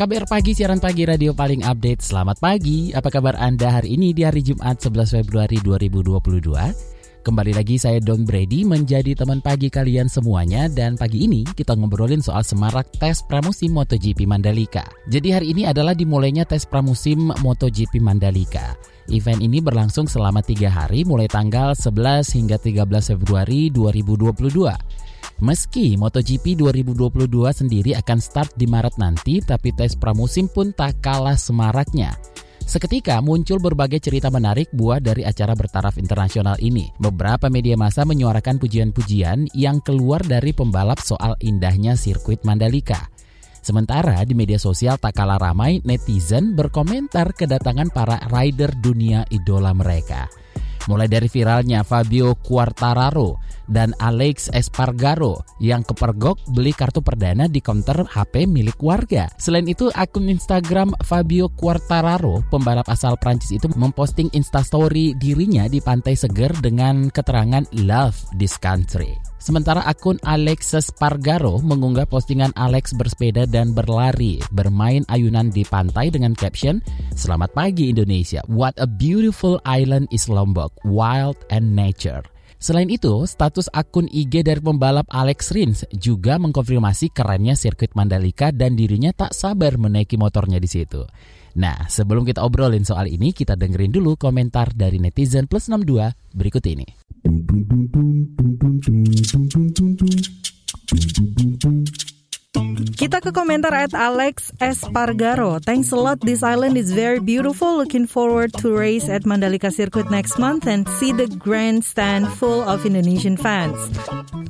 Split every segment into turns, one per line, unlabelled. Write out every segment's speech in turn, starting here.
KBR Pagi, siaran pagi radio paling update. Selamat pagi, apa kabar Anda hari ini di hari Jumat 11 Februari 2022? Kembali lagi saya Don Brady menjadi teman pagi kalian semuanya dan pagi ini kita ngobrolin soal semarak tes pramusim MotoGP Mandalika. Jadi hari ini adalah dimulainya tes pramusim MotoGP Mandalika. Event ini berlangsung selama tiga hari mulai tanggal 11 hingga 13 Februari 2022. Meski MotoGP 2022 sendiri akan start di Maret nanti, tapi tes pramusim pun tak kalah semaraknya. Seketika muncul berbagai cerita menarik buah dari acara bertaraf internasional ini. Beberapa media massa menyuarakan pujian-pujian yang keluar dari pembalap soal indahnya sirkuit Mandalika. Sementara di media sosial tak kalah ramai, netizen berkomentar kedatangan para rider dunia idola mereka. Mulai dari viralnya Fabio Quartararo dan Alex Espargaro yang kepergok beli kartu perdana di counter HP milik warga. Selain itu, akun Instagram Fabio Quartararo, pembalap asal Prancis itu memposting instastory dirinya di pantai seger dengan keterangan Love this country. Sementara akun Alexis Pargaro mengunggah postingan Alex bersepeda dan berlari, bermain ayunan di pantai dengan caption, Selamat pagi Indonesia, what a beautiful island is Lombok, wild and nature. Selain itu, status akun IG dari pembalap Alex Rins juga mengkonfirmasi kerennya sirkuit Mandalika dan dirinya tak sabar menaiki motornya di situ. Nah, sebelum kita obrolin soal ini, kita dengerin dulu komentar dari netizen plus 62 berikut ini.
Kita ke komentar at Alex Espargaro. Thanks a lot. This island is very beautiful. Looking forward to race at Mandalika Circuit next month and see the grandstand full of Indonesian fans.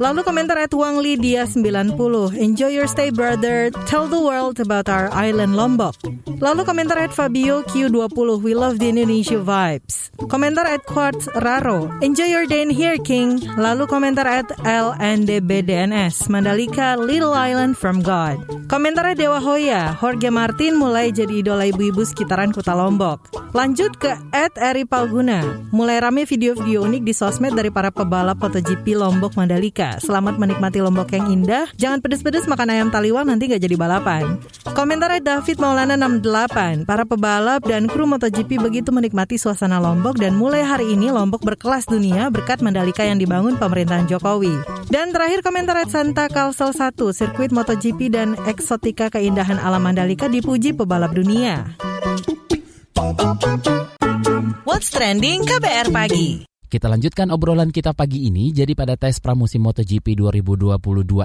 Lalu komentar at Wang Lydia 90. Enjoy your stay, brother. Tell the world about our island Lombok. Lalu komentar at Fabio Q20. We love the Indonesia vibes. Komentar at Quartz Raro. Enjoy your day in here, King. Lalu komentar at LNDBDNS. Mandalika, Little Island from God. Komentarnya Dewa Hoya, Jorge Martin mulai jadi idola ibu-ibu sekitaran kota Lombok. Lanjut ke Ed Eri Palguna. Mulai rame video-video unik di sosmed dari para pebalap MotoGP Lombok Mandalika. Selamat menikmati Lombok yang indah. Jangan pedes-pedes makan ayam taliwang nanti gak jadi balapan. Komentarnya David Maulana 68. Para pebalap dan kru MotoGP begitu menikmati suasana Lombok dan mulai hari ini Lombok berkelas dunia berkat Mandalika yang dibangun pemerintahan Jokowi. Dan terakhir komentar Santa Kalsel 1, sirkuit MotoGP dan eksotika keindahan alam Mandalika dipuji pebalap dunia.
What's trending KBR pagi?
Kita lanjutkan obrolan kita pagi ini. Jadi pada tes pramusim MotoGP 2022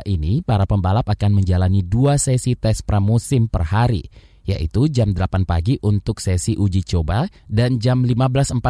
ini, para pembalap akan menjalani dua sesi tes pramusim per hari yaitu jam 8 pagi untuk sesi uji coba dan jam 15.45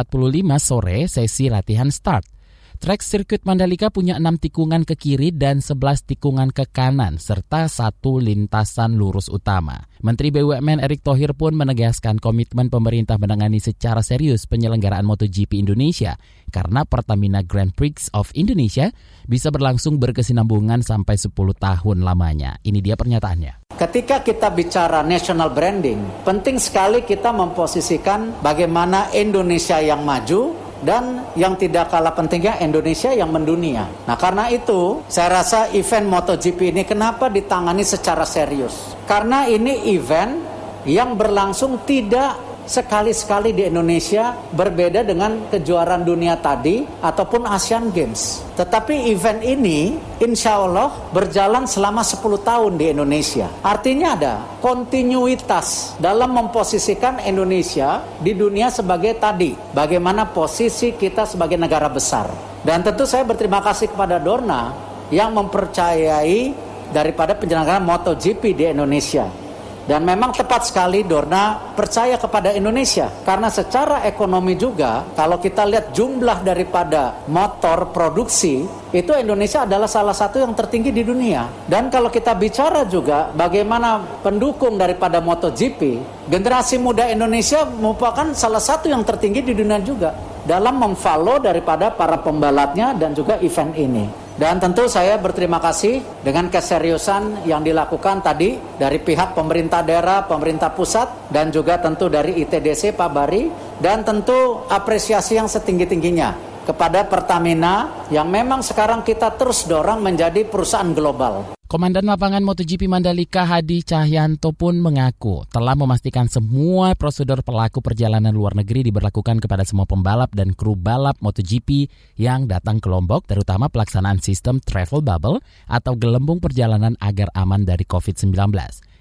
sore sesi latihan start. Trek sirkuit Mandalika punya enam tikungan ke kiri dan 11 tikungan ke kanan, serta satu lintasan lurus utama. Menteri BUMN Erick Thohir pun menegaskan komitmen pemerintah menangani secara serius penyelenggaraan MotoGP Indonesia karena Pertamina Grand Prix of Indonesia bisa berlangsung berkesinambungan sampai 10 tahun lamanya. Ini dia pernyataannya.
Ketika kita bicara national branding, penting sekali kita memposisikan bagaimana Indonesia yang maju dan yang tidak kalah pentingnya Indonesia yang mendunia. Nah karena itu saya rasa event MotoGP ini kenapa ditangani secara serius? Karena ini event yang berlangsung tidak sekali-sekali di Indonesia berbeda dengan kejuaraan dunia tadi ataupun Asian Games. Tetapi event ini insya Allah berjalan selama 10 tahun di Indonesia. Artinya ada kontinuitas dalam memposisikan Indonesia di dunia sebagai tadi. Bagaimana posisi kita sebagai negara besar. Dan tentu saya berterima kasih kepada Dorna yang mempercayai daripada penyelenggaraan MotoGP di Indonesia. Dan memang tepat sekali Dorna percaya kepada Indonesia karena secara ekonomi juga kalau kita lihat jumlah daripada motor produksi itu Indonesia adalah salah satu yang tertinggi di dunia. Dan kalau kita bicara juga bagaimana pendukung daripada MotoGP, generasi muda Indonesia merupakan salah satu yang tertinggi di dunia juga dalam memfollow daripada para pembalapnya dan juga event ini. Dan tentu saya berterima kasih dengan keseriusan yang dilakukan tadi dari pihak pemerintah daerah, pemerintah pusat, dan juga tentu dari ITDC Pak Bari, dan tentu apresiasi yang setinggi-tingginya kepada Pertamina yang memang sekarang kita terus dorong menjadi perusahaan global.
Komandan Lapangan MotoGP Mandalika Hadi Cahyanto pun mengaku telah memastikan semua prosedur pelaku perjalanan luar negeri diberlakukan kepada semua pembalap dan kru balap MotoGP yang datang ke Lombok, terutama pelaksanaan sistem travel bubble atau gelembung perjalanan agar aman dari COVID-19.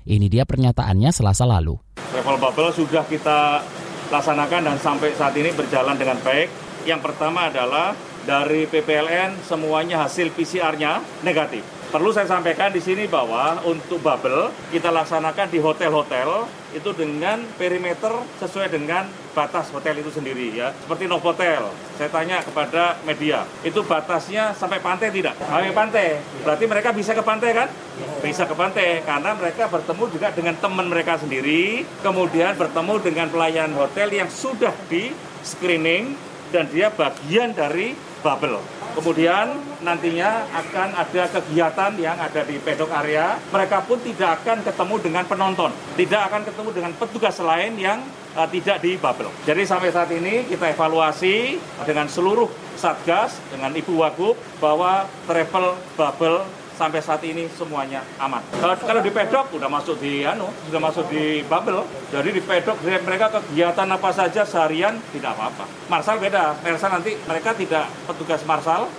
Ini dia pernyataannya selasa lalu.
Travel bubble sudah kita laksanakan dan sampai saat ini berjalan dengan baik. Yang pertama adalah dari PPLN semuanya hasil PCR-nya negatif Perlu saya sampaikan di sini bahwa untuk bubble kita laksanakan di hotel-hotel itu dengan perimeter sesuai dengan batas hotel itu sendiri ya. Seperti Novotel, saya tanya kepada media, itu batasnya sampai pantai tidak? Sampai pantai. Berarti mereka bisa ke pantai kan? Bisa ke pantai karena mereka bertemu juga dengan teman mereka sendiri, kemudian bertemu dengan pelayan hotel yang sudah di screening dan dia bagian dari bubble. Kemudian nantinya akan ada kegiatan yang ada di pedok area. Mereka pun tidak akan ketemu dengan penonton, tidak akan ketemu dengan petugas lain yang uh, tidak di bubble. Jadi sampai saat ini kita evaluasi dengan seluruh satgas, dengan Ibu Wagub bahwa travel bubble sampai saat ini semuanya aman. Kalau di pedok udah masuk di anu, sudah masuk di bubble. Jadi di pedok mereka kegiatan apa saja seharian tidak apa-apa. Marsal beda. Marsal nanti mereka tidak petugas marsal,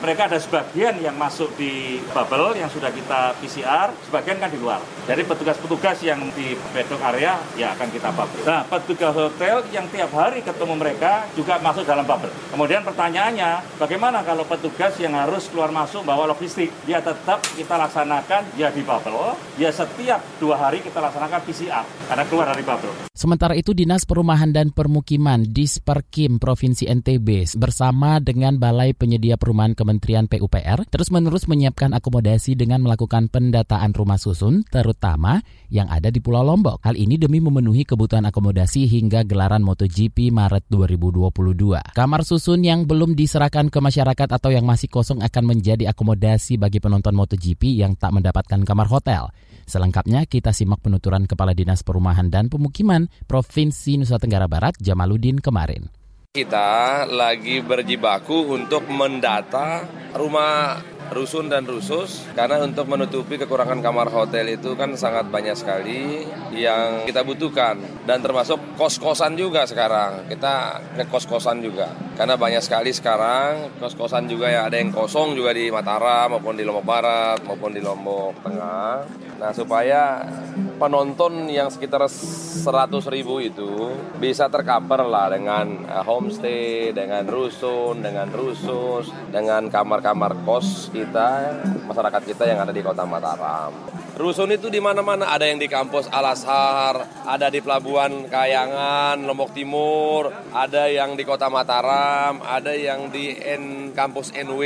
mereka ada sebagian yang masuk di bubble yang sudah kita PCR, sebagian kan di luar. Jadi petugas-petugas yang di bedok area ya akan kita bubble. Nah, petugas hotel yang tiap hari ketemu mereka juga masuk dalam bubble. Kemudian pertanyaannya, bagaimana kalau petugas yang harus keluar masuk bawa logistik? Dia tetap kita laksanakan ya di bubble, ya setiap dua hari kita laksanakan PCR karena keluar dari bubble.
Sementara itu Dinas Perumahan dan Permukiman Disperkim Provinsi NTB bersama dengan Balai Penyedia Perumahan Kementerian PUPR terus-menerus menyiapkan akomodasi dengan melakukan pendataan rumah susun terutama yang ada di Pulau Lombok. Hal ini demi memenuhi kebutuhan akomodasi hingga gelaran MotoGP Maret 2022. Kamar susun yang belum diserahkan ke masyarakat atau yang masih kosong akan menjadi akomodasi bagi penonton MotoGP yang tak mendapatkan kamar hotel. Selengkapnya kita simak penuturan Kepala Dinas Perumahan dan Pemukiman Provinsi Nusa Tenggara Barat Jamaluddin kemarin.
Kita lagi berjibaku untuk mendata rumah rusun dan rusus karena untuk menutupi kekurangan kamar hotel itu kan sangat banyak sekali yang kita butuhkan. Dan termasuk kos-kosan juga sekarang. Kita ke kos-kosan juga. Karena banyak sekali sekarang kos-kosan juga ya. Ada yang kosong juga di Mataram maupun di Lombok Barat maupun di Lombok Tengah nah supaya penonton yang sekitar 100 ribu itu bisa tercover lah dengan eh, homestay, dengan rusun, dengan rusus, dengan kamar-kamar kos kita, masyarakat kita yang ada di Kota Mataram. Rusun itu di mana-mana, ada yang di kampus Al Azhar, ada di Pelabuhan Kayangan, Lombok Timur, ada yang di Kota Mataram, ada yang di N kampus NW,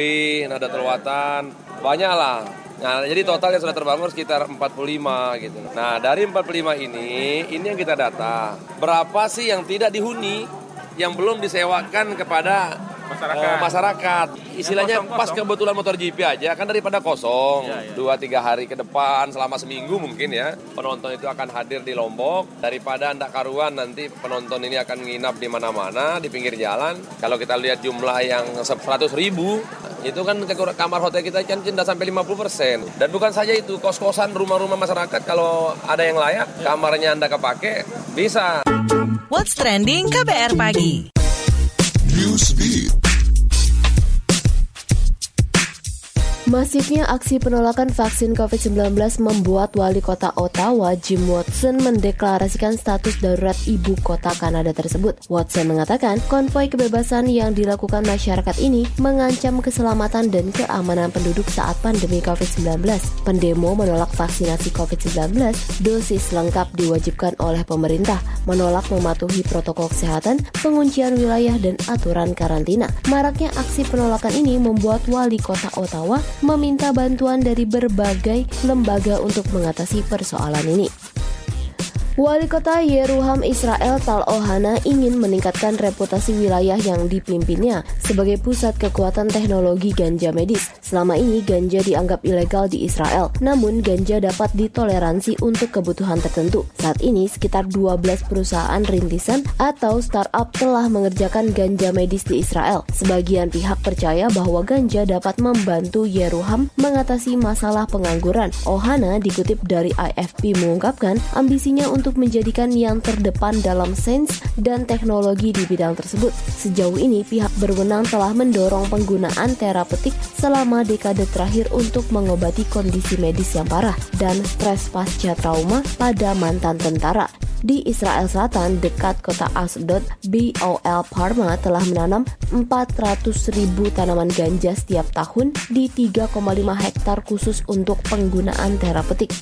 Nada Terwatan, banyak lah. Nah, jadi total yang sudah terbangun sekitar 45 gitu. Nah, dari 45 ini, ini yang kita data. Berapa sih yang tidak dihuni, yang belum disewakan kepada masyarakat. Uh, masyarakat. Istilahnya kosong, pas kebetulan motor GP aja kan daripada kosong ya, ya. dua tiga hari ke depan selama seminggu mungkin ya penonton itu akan hadir di Lombok daripada anda karuan nanti penonton ini akan nginap di mana-mana di pinggir jalan. Kalau kita lihat jumlah yang 100 ribu itu kan kamar hotel kita kan tidak sampai 50 persen. Dan bukan saja itu, kos-kosan rumah-rumah masyarakat kalau ada yang layak, kamarnya Anda kepake, bisa.
What's Trending KBR Pagi Use me.
Masifnya aksi penolakan vaksin COVID-19 membuat wali kota Ottawa, Jim Watson, mendeklarasikan status darurat ibu kota Kanada tersebut. Watson mengatakan konvoi kebebasan yang dilakukan masyarakat ini mengancam keselamatan dan keamanan penduduk saat pandemi COVID-19. Pendemo menolak vaksinasi COVID-19, dosis lengkap diwajibkan oleh pemerintah, menolak mematuhi protokol kesehatan, penguncian wilayah dan aturan karantina. Maraknya aksi penolakan ini membuat wali kota Ottawa meminta bantuan dari berbagai lembaga untuk mengatasi persoalan ini. Wali kota Yeruham Israel Tal Ohana ingin meningkatkan reputasi wilayah yang dipimpinnya sebagai pusat kekuatan teknologi ganja medis. Selama ini ganja dianggap ilegal di Israel, namun ganja dapat ditoleransi untuk kebutuhan tertentu. Saat ini sekitar 12 perusahaan rintisan atau startup telah mengerjakan ganja medis di Israel. Sebagian pihak percaya bahwa ganja dapat membantu Yeruham mengatasi masalah pengangguran. Ohana dikutip dari IFP mengungkapkan ambisinya untuk untuk menjadikan yang terdepan dalam sains dan teknologi di bidang tersebut. Sejauh ini, pihak berwenang telah mendorong penggunaan terapeutik selama dekade terakhir untuk mengobati kondisi medis yang parah dan stres pasca trauma pada mantan tentara. Di Israel Selatan, dekat kota Asdod, BOL Parma telah menanam 400 ribu tanaman ganja setiap tahun di 3,5 hektar khusus untuk penggunaan terapeutik.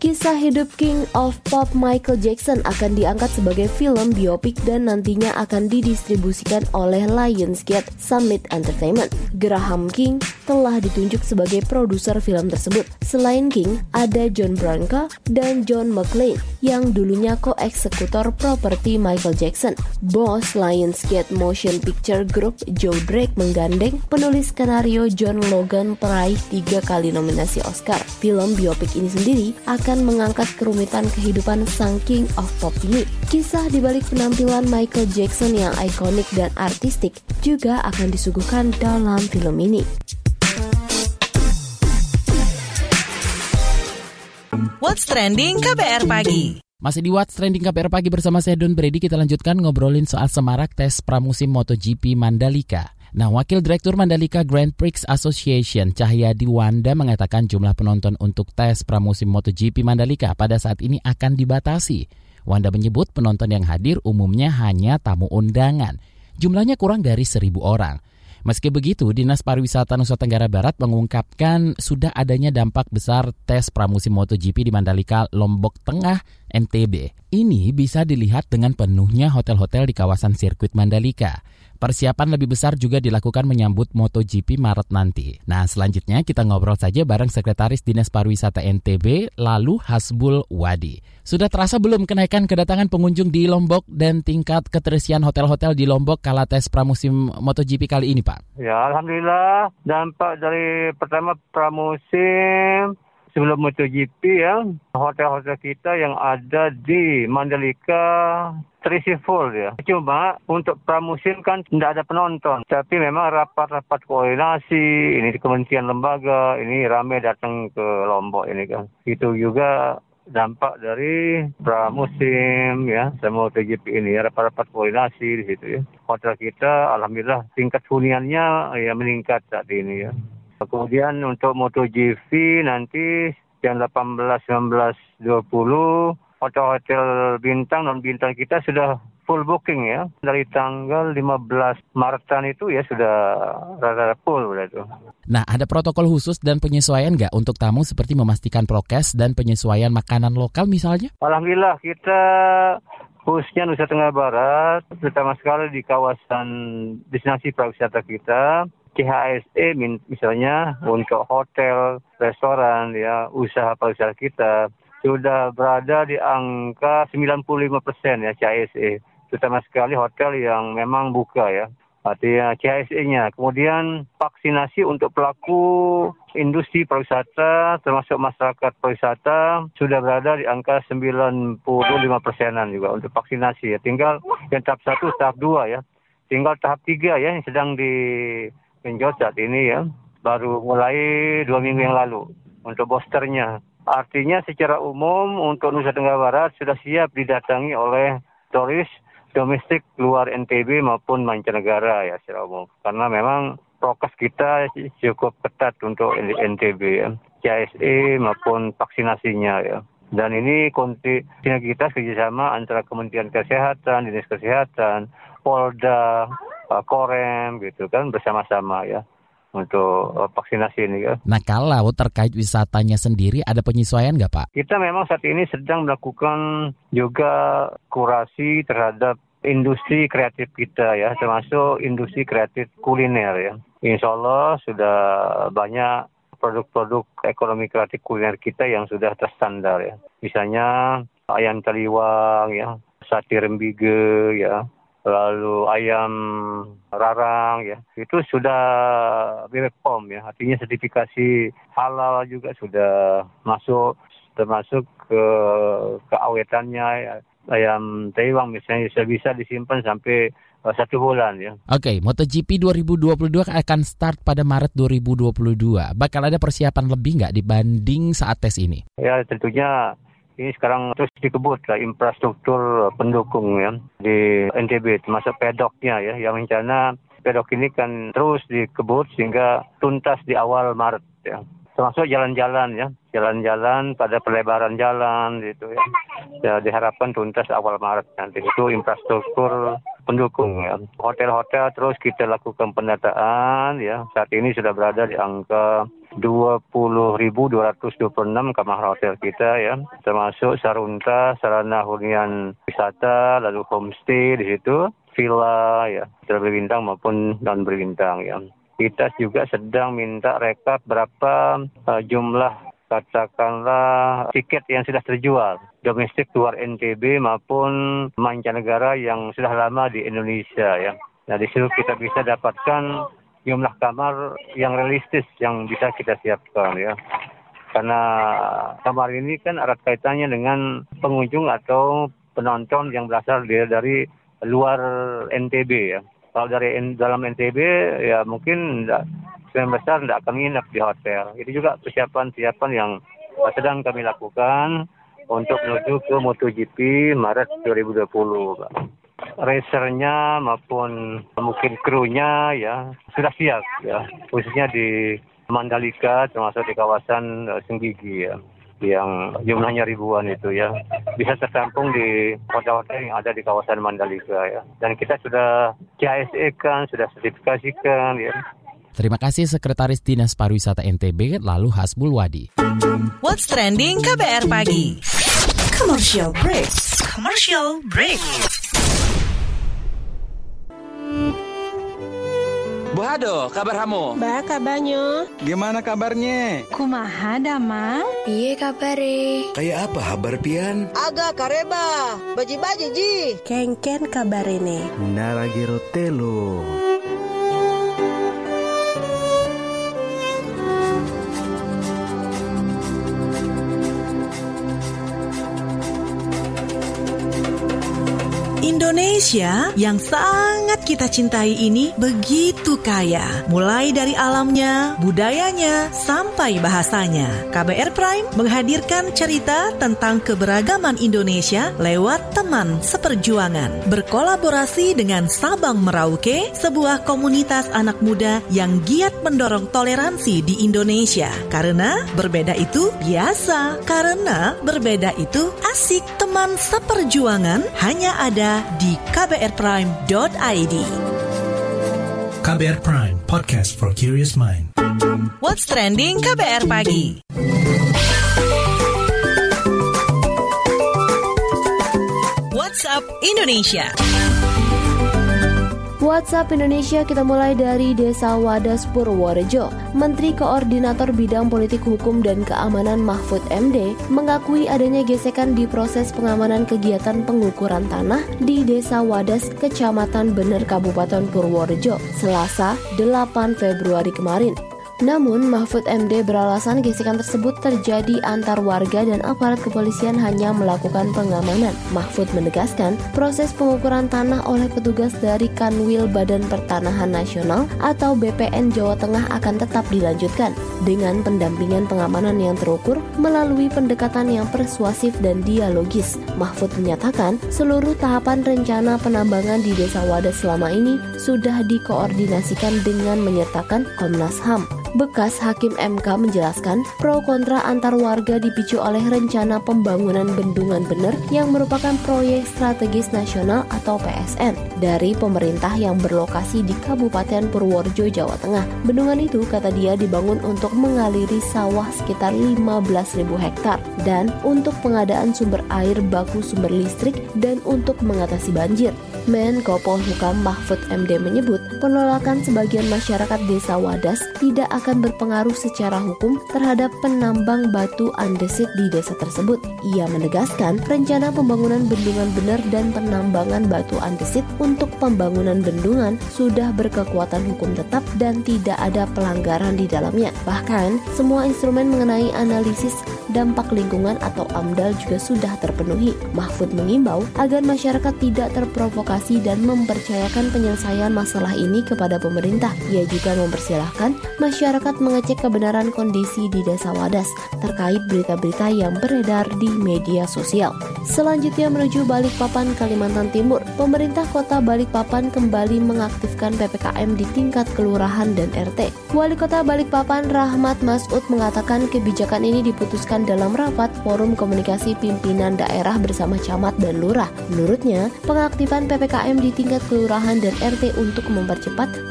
Kisah hidup King of Pop Michael Jackson akan diangkat sebagai film biopik dan nantinya akan didistribusikan oleh Lionsgate Summit Entertainment. Graham King telah ditunjuk sebagai produser film tersebut. Selain King, ada John Branca dan John McClane yang dulunya koeksekutor properti Michael Jackson. Bos Lionsgate Motion Picture Group Joe Drake menggandeng penulis skenario John Logan peraih tiga kali nominasi Oscar. Film biopik ini sendiri akan akan mengangkat kerumitan kehidupan sang King of Pop ini. Kisah di balik penampilan Michael Jackson yang ikonik dan artistik juga akan disuguhkan dalam film ini.
What's Trending KBR Pagi
masih di What's Trending KBR Pagi bersama saya Don Brady, kita lanjutkan ngobrolin soal semarak tes pramusim MotoGP Mandalika. Nah, Wakil Direktur Mandalika Grand Prix Association Cahyadi Wanda mengatakan jumlah penonton untuk tes pramusim MotoGP Mandalika pada saat ini akan dibatasi. Wanda menyebut penonton yang hadir umumnya hanya tamu undangan. Jumlahnya kurang dari seribu orang. Meski begitu, Dinas Pariwisata Nusa Tenggara Barat mengungkapkan sudah adanya dampak besar tes pramusim MotoGP di Mandalika, Lombok Tengah, NTB. Ini bisa dilihat dengan penuhnya hotel-hotel di kawasan sirkuit Mandalika. Persiapan lebih besar juga dilakukan menyambut MotoGP Maret nanti. Nah, selanjutnya kita ngobrol saja bareng Sekretaris Dinas Pariwisata NTB, lalu Hasbul Wadi. Sudah terasa belum kenaikan kedatangan pengunjung di Lombok dan tingkat keterisian hotel-hotel di Lombok kala tes pramusim MotoGP kali ini, Pak?
Ya, Alhamdulillah dampak dari pertama pramusim sebelum MotoGP ya, hotel-hotel kita yang ada di Mandalika terisi full ya. Cuma untuk pramusim kan tidak ada penonton. Tapi memang rapat-rapat koordinasi, ini kementerian lembaga, ini ramai datang ke Lombok ini kan. Itu juga dampak dari pramusim ya sama TGP ini ya rapat-rapat koordinasi di situ ya. Hotel kita alhamdulillah tingkat huniannya ya meningkat saat ini ya. Kemudian untuk MotoGP nanti jam 18, 19, 20 hotel-hotel bintang non bintang kita sudah full booking ya. Dari tanggal 15 Maretan itu ya sudah rada full udah itu.
Nah, ada protokol khusus dan penyesuaian nggak untuk tamu seperti memastikan prokes dan penyesuaian makanan lokal misalnya?
Alhamdulillah kita khususnya Nusa Tenggara Barat, terutama sekali di kawasan destinasi pariwisata kita, CHSE misalnya untuk hotel, restoran, ya usaha pariwisata kita sudah berada di angka 95 persen ya CISE, terutama sekali hotel yang memang buka ya. Artinya CISE-nya. Kemudian vaksinasi untuk pelaku industri pariwisata termasuk masyarakat pariwisata sudah berada di angka 95 persenan juga untuk vaksinasi ya. Tinggal yang tahap satu, tahap dua ya. Tinggal tahap tiga ya yang sedang digenjot saat ini ya. Baru mulai dua minggu yang lalu untuk boosternya. Artinya secara umum untuk Nusa Tenggara Barat sudah siap didatangi oleh turis domestik luar NTB maupun mancanegara ya secara umum. Karena memang prokes kita cukup ketat untuk NTB ya. CSE maupun vaksinasinya ya. Dan ini sinergitas kerjasama antara Kementerian Kesehatan, Dinas Kesehatan, Polda, Korem gitu kan bersama-sama ya untuk uh, vaksinasi ini ya.
Nah kalau terkait wisatanya sendiri ada penyesuaian nggak Pak?
Kita memang saat ini sedang melakukan juga kurasi terhadap industri kreatif kita ya, termasuk industri kreatif kuliner ya. Insya Allah sudah banyak produk-produk ekonomi kreatif kuliner kita yang sudah terstandar ya. Misalnya ayam taliwang ya, sate rembige ya, lalu ayam rarang ya itu sudah BPOM ya artinya sertifikasi halal juga sudah masuk termasuk ke keawetannya ya. ayam taiwan misalnya bisa bisa disimpan sampai uh, satu bulan ya.
Oke, okay, MotoGP 2022 akan start pada Maret 2022. Bakal ada persiapan lebih nggak dibanding saat tes ini?
Ya tentunya ini sekarang terus dikebut lah infrastruktur pendukung ya di NTB termasuk pedoknya ya yang rencana pedok ini kan terus dikebut sehingga tuntas di awal Maret ya. Termasuk jalan-jalan ya jalan-jalan pada pelebaran jalan gitu ya. Ya diharapkan tuntas awal Maret nanti. Itu infrastruktur pendukung ya. Hotel-hotel terus kita lakukan pendataan ya. Saat ini sudah berada di angka 20.226 kamar hotel kita ya, termasuk sarunta, sarana hunian wisata, lalu homestay di situ, villa ya, berbintang maupun non berbintang ya. Kita juga sedang minta rekap berapa uh, jumlah katakanlah tiket yang sudah terjual domestik luar NTB maupun mancanegara yang sudah lama di Indonesia ya. Nah di situ kita bisa dapatkan jumlah kamar yang realistis yang bisa kita siapkan ya. Karena kamar ini kan erat kaitannya dengan pengunjung atau penonton yang berasal dari, dari luar NTB ya. Kalau dari dalam NTB ya mungkin enggak, sebagian besar tidak akan nginep di hotel. Itu juga persiapan-persiapan yang sedang kami lakukan untuk menuju ke MotoGP Maret 2020, Pak. Racernya maupun mungkin krunya ya sudah siap ya. Khususnya di Mandalika termasuk di kawasan uh, Senggigi ya. Yang jumlahnya ribuan itu ya. Bisa tertampung di hotel-hotel yang ada di kawasan Mandalika ya. Dan kita sudah CSE kan sudah sertifikasikan ya.
Terima kasih Sekretaris Dinas Pariwisata NTB lalu Hasbul Wadi.
What's trending KBR pagi? Commercial break. Commercial break.
Bu Hado, kabar kamu?
Ba, kabarnya.
Gimana kabarnya?
Kumaha damang?
Piye kabare?
Kayak apa kabar pian?
Aga kareba, baji-baji ji. Kengken kabarene.
Naragiro telo.
Indonesia yang sangat kita cintai ini begitu kaya, mulai dari alamnya, budayanya, sampai bahasanya. KBR Prime menghadirkan cerita tentang keberagaman Indonesia lewat teman seperjuangan. Berkolaborasi dengan Sabang Merauke, sebuah komunitas anak muda yang giat mendorong toleransi di Indonesia. Karena berbeda itu biasa, karena berbeda itu asik. Teman seperjuangan hanya ada di kbrprime.id.
KBR Prime, podcast for curious mind.
What's trending KBR pagi? WhatsApp Indonesia.
WhatsApp Indonesia kita mulai dari Desa Wadas Purworejo. Menteri Koordinator Bidang Politik Hukum dan Keamanan Mahfud MD mengakui adanya gesekan di proses pengamanan kegiatan pengukuran tanah di Desa Wadas, Kecamatan Bener, Kabupaten Purworejo, Selasa 8 Februari kemarin. Namun, Mahfud MD beralasan gesekan tersebut terjadi antar warga dan aparat kepolisian hanya melakukan pengamanan. Mahfud menegaskan, proses pengukuran tanah oleh petugas dari Kanwil Badan Pertanahan Nasional atau BPN Jawa Tengah akan tetap dilanjutkan dengan pendampingan pengamanan yang terukur melalui pendekatan yang persuasif dan dialogis. Mahfud menyatakan, seluruh tahapan rencana penambangan di Desa Wadas selama ini sudah dikoordinasikan dengan menyertakan Komnas HAM. Bekas Hakim MK menjelaskan pro kontra antar warga dipicu oleh rencana pembangunan bendungan bener yang merupakan proyek strategis nasional atau PSN dari pemerintah yang berlokasi di Kabupaten Purworejo, Jawa Tengah. Bendungan itu kata dia dibangun untuk mengaliri sawah sekitar 15.000 hektar dan untuk pengadaan sumber air baku sumber listrik dan untuk mengatasi banjir. Menko Polhukam Mahfud MD menyebut penolakan sebagian masyarakat desa Wadas tidak akan berpengaruh secara hukum terhadap penambang batu andesit di desa tersebut. Ia menegaskan rencana pembangunan bendungan benar dan penambangan batu andesit untuk pembangunan bendungan sudah berkekuatan hukum tetap dan tidak ada pelanggaran di dalamnya. Bahkan, semua instrumen mengenai analisis dampak lingkungan atau AMDAL juga sudah terpenuhi. Mahfud mengimbau agar masyarakat tidak terprovokasi dan mempercayakan penyelesaian masalah ini kepada pemerintah. Ia juga mempersilahkan masyarakat mengecek kebenaran kondisi di Desa Wadas terkait berita-berita yang beredar di media sosial. Selanjutnya menuju Balikpapan, Kalimantan Timur. Pemerintah kota Balikpapan kembali mengaktifkan PPKM di tingkat kelurahan dan RT. Wali kota Balikpapan Rahmat Masud mengatakan kebijakan ini diputuskan dalam rapat Forum Komunikasi Pimpinan Daerah bersama Camat dan Lurah. Menurutnya, pengaktifan PPKM di tingkat kelurahan dan RT untuk mempercepat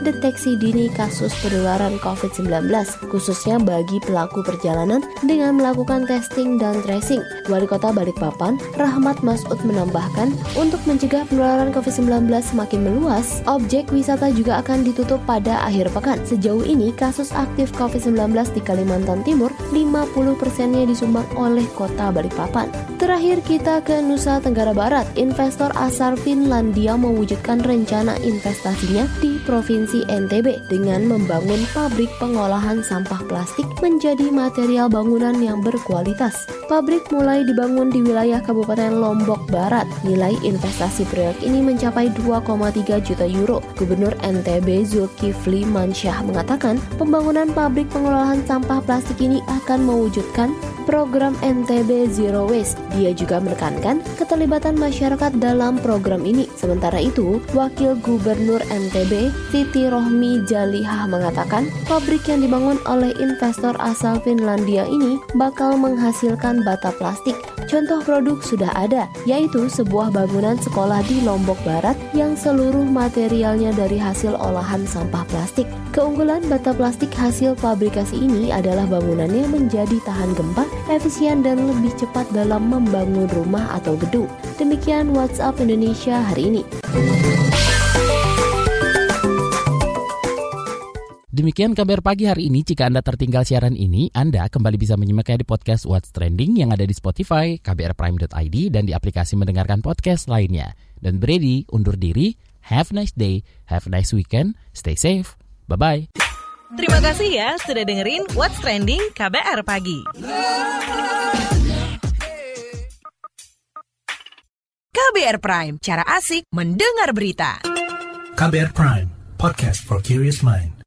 deteksi dini kasus penularan COVID-19, khususnya bagi pelaku perjalanan dengan melakukan testing dan tracing. Wali Kota Balikpapan, Rahmat Masud menambahkan, untuk mencegah penularan COVID-19 semakin meluas, objek wisata juga akan ditutup pada akhir pekan. Sejauh ini, kasus aktif COVID-19 di Kalimantan Timur, 50 persennya disumbang oleh kota Balikpapan. Terakhir kita ke Nusa Tenggara Barat. Investor asal Finlandia mewujudkan rencana investasinya di Provinsi NTB dengan membangun pabrik pengolahan sampah plastik menjadi material bangunan yang berkualitas. Pabrik mulai dibangun di wilayah Kabupaten Lombok Barat. Nilai investasi proyek ini mencapai 2,3 juta euro. Gubernur NTB Zulkifli Mansyah mengatakan pembangunan pabrik pengolahan sampah plastik ini akan mewujudkan program NTB Zero Waste. Dia juga menekankan keterlibatan masyarakat dalam program ini. Sementara itu, Wakil Gubernur NTB Siti Rohmi Jalihah mengatakan pabrik yang dibangun oleh investor asal Finlandia ini bakal menghasilkan bata plastik. Contoh produk sudah ada, yaitu sebuah bangunan sekolah di Lombok Barat yang seluruh materialnya dari hasil olahan sampah plastik. Keunggulan bata plastik hasil fabrikasi ini adalah bangunannya menjadi tahan gempa, efisien dan lebih cepat dalam membangun rumah atau gedung. Demikian WhatsApp Indonesia hari ini.
Demikian kabar pagi hari ini. Jika Anda tertinggal siaran ini, Anda kembali bisa menyimaknya di podcast What's Trending yang ada di Spotify, kbrprime.id, dan di aplikasi mendengarkan podcast lainnya. Dan Brady undur diri. Have a nice day, have a nice weekend, stay safe, bye-bye.
Terima kasih ya sudah dengerin What's Trending KBR Pagi. KBR Prime, cara asik mendengar berita.
KBR Prime, podcast for curious mind.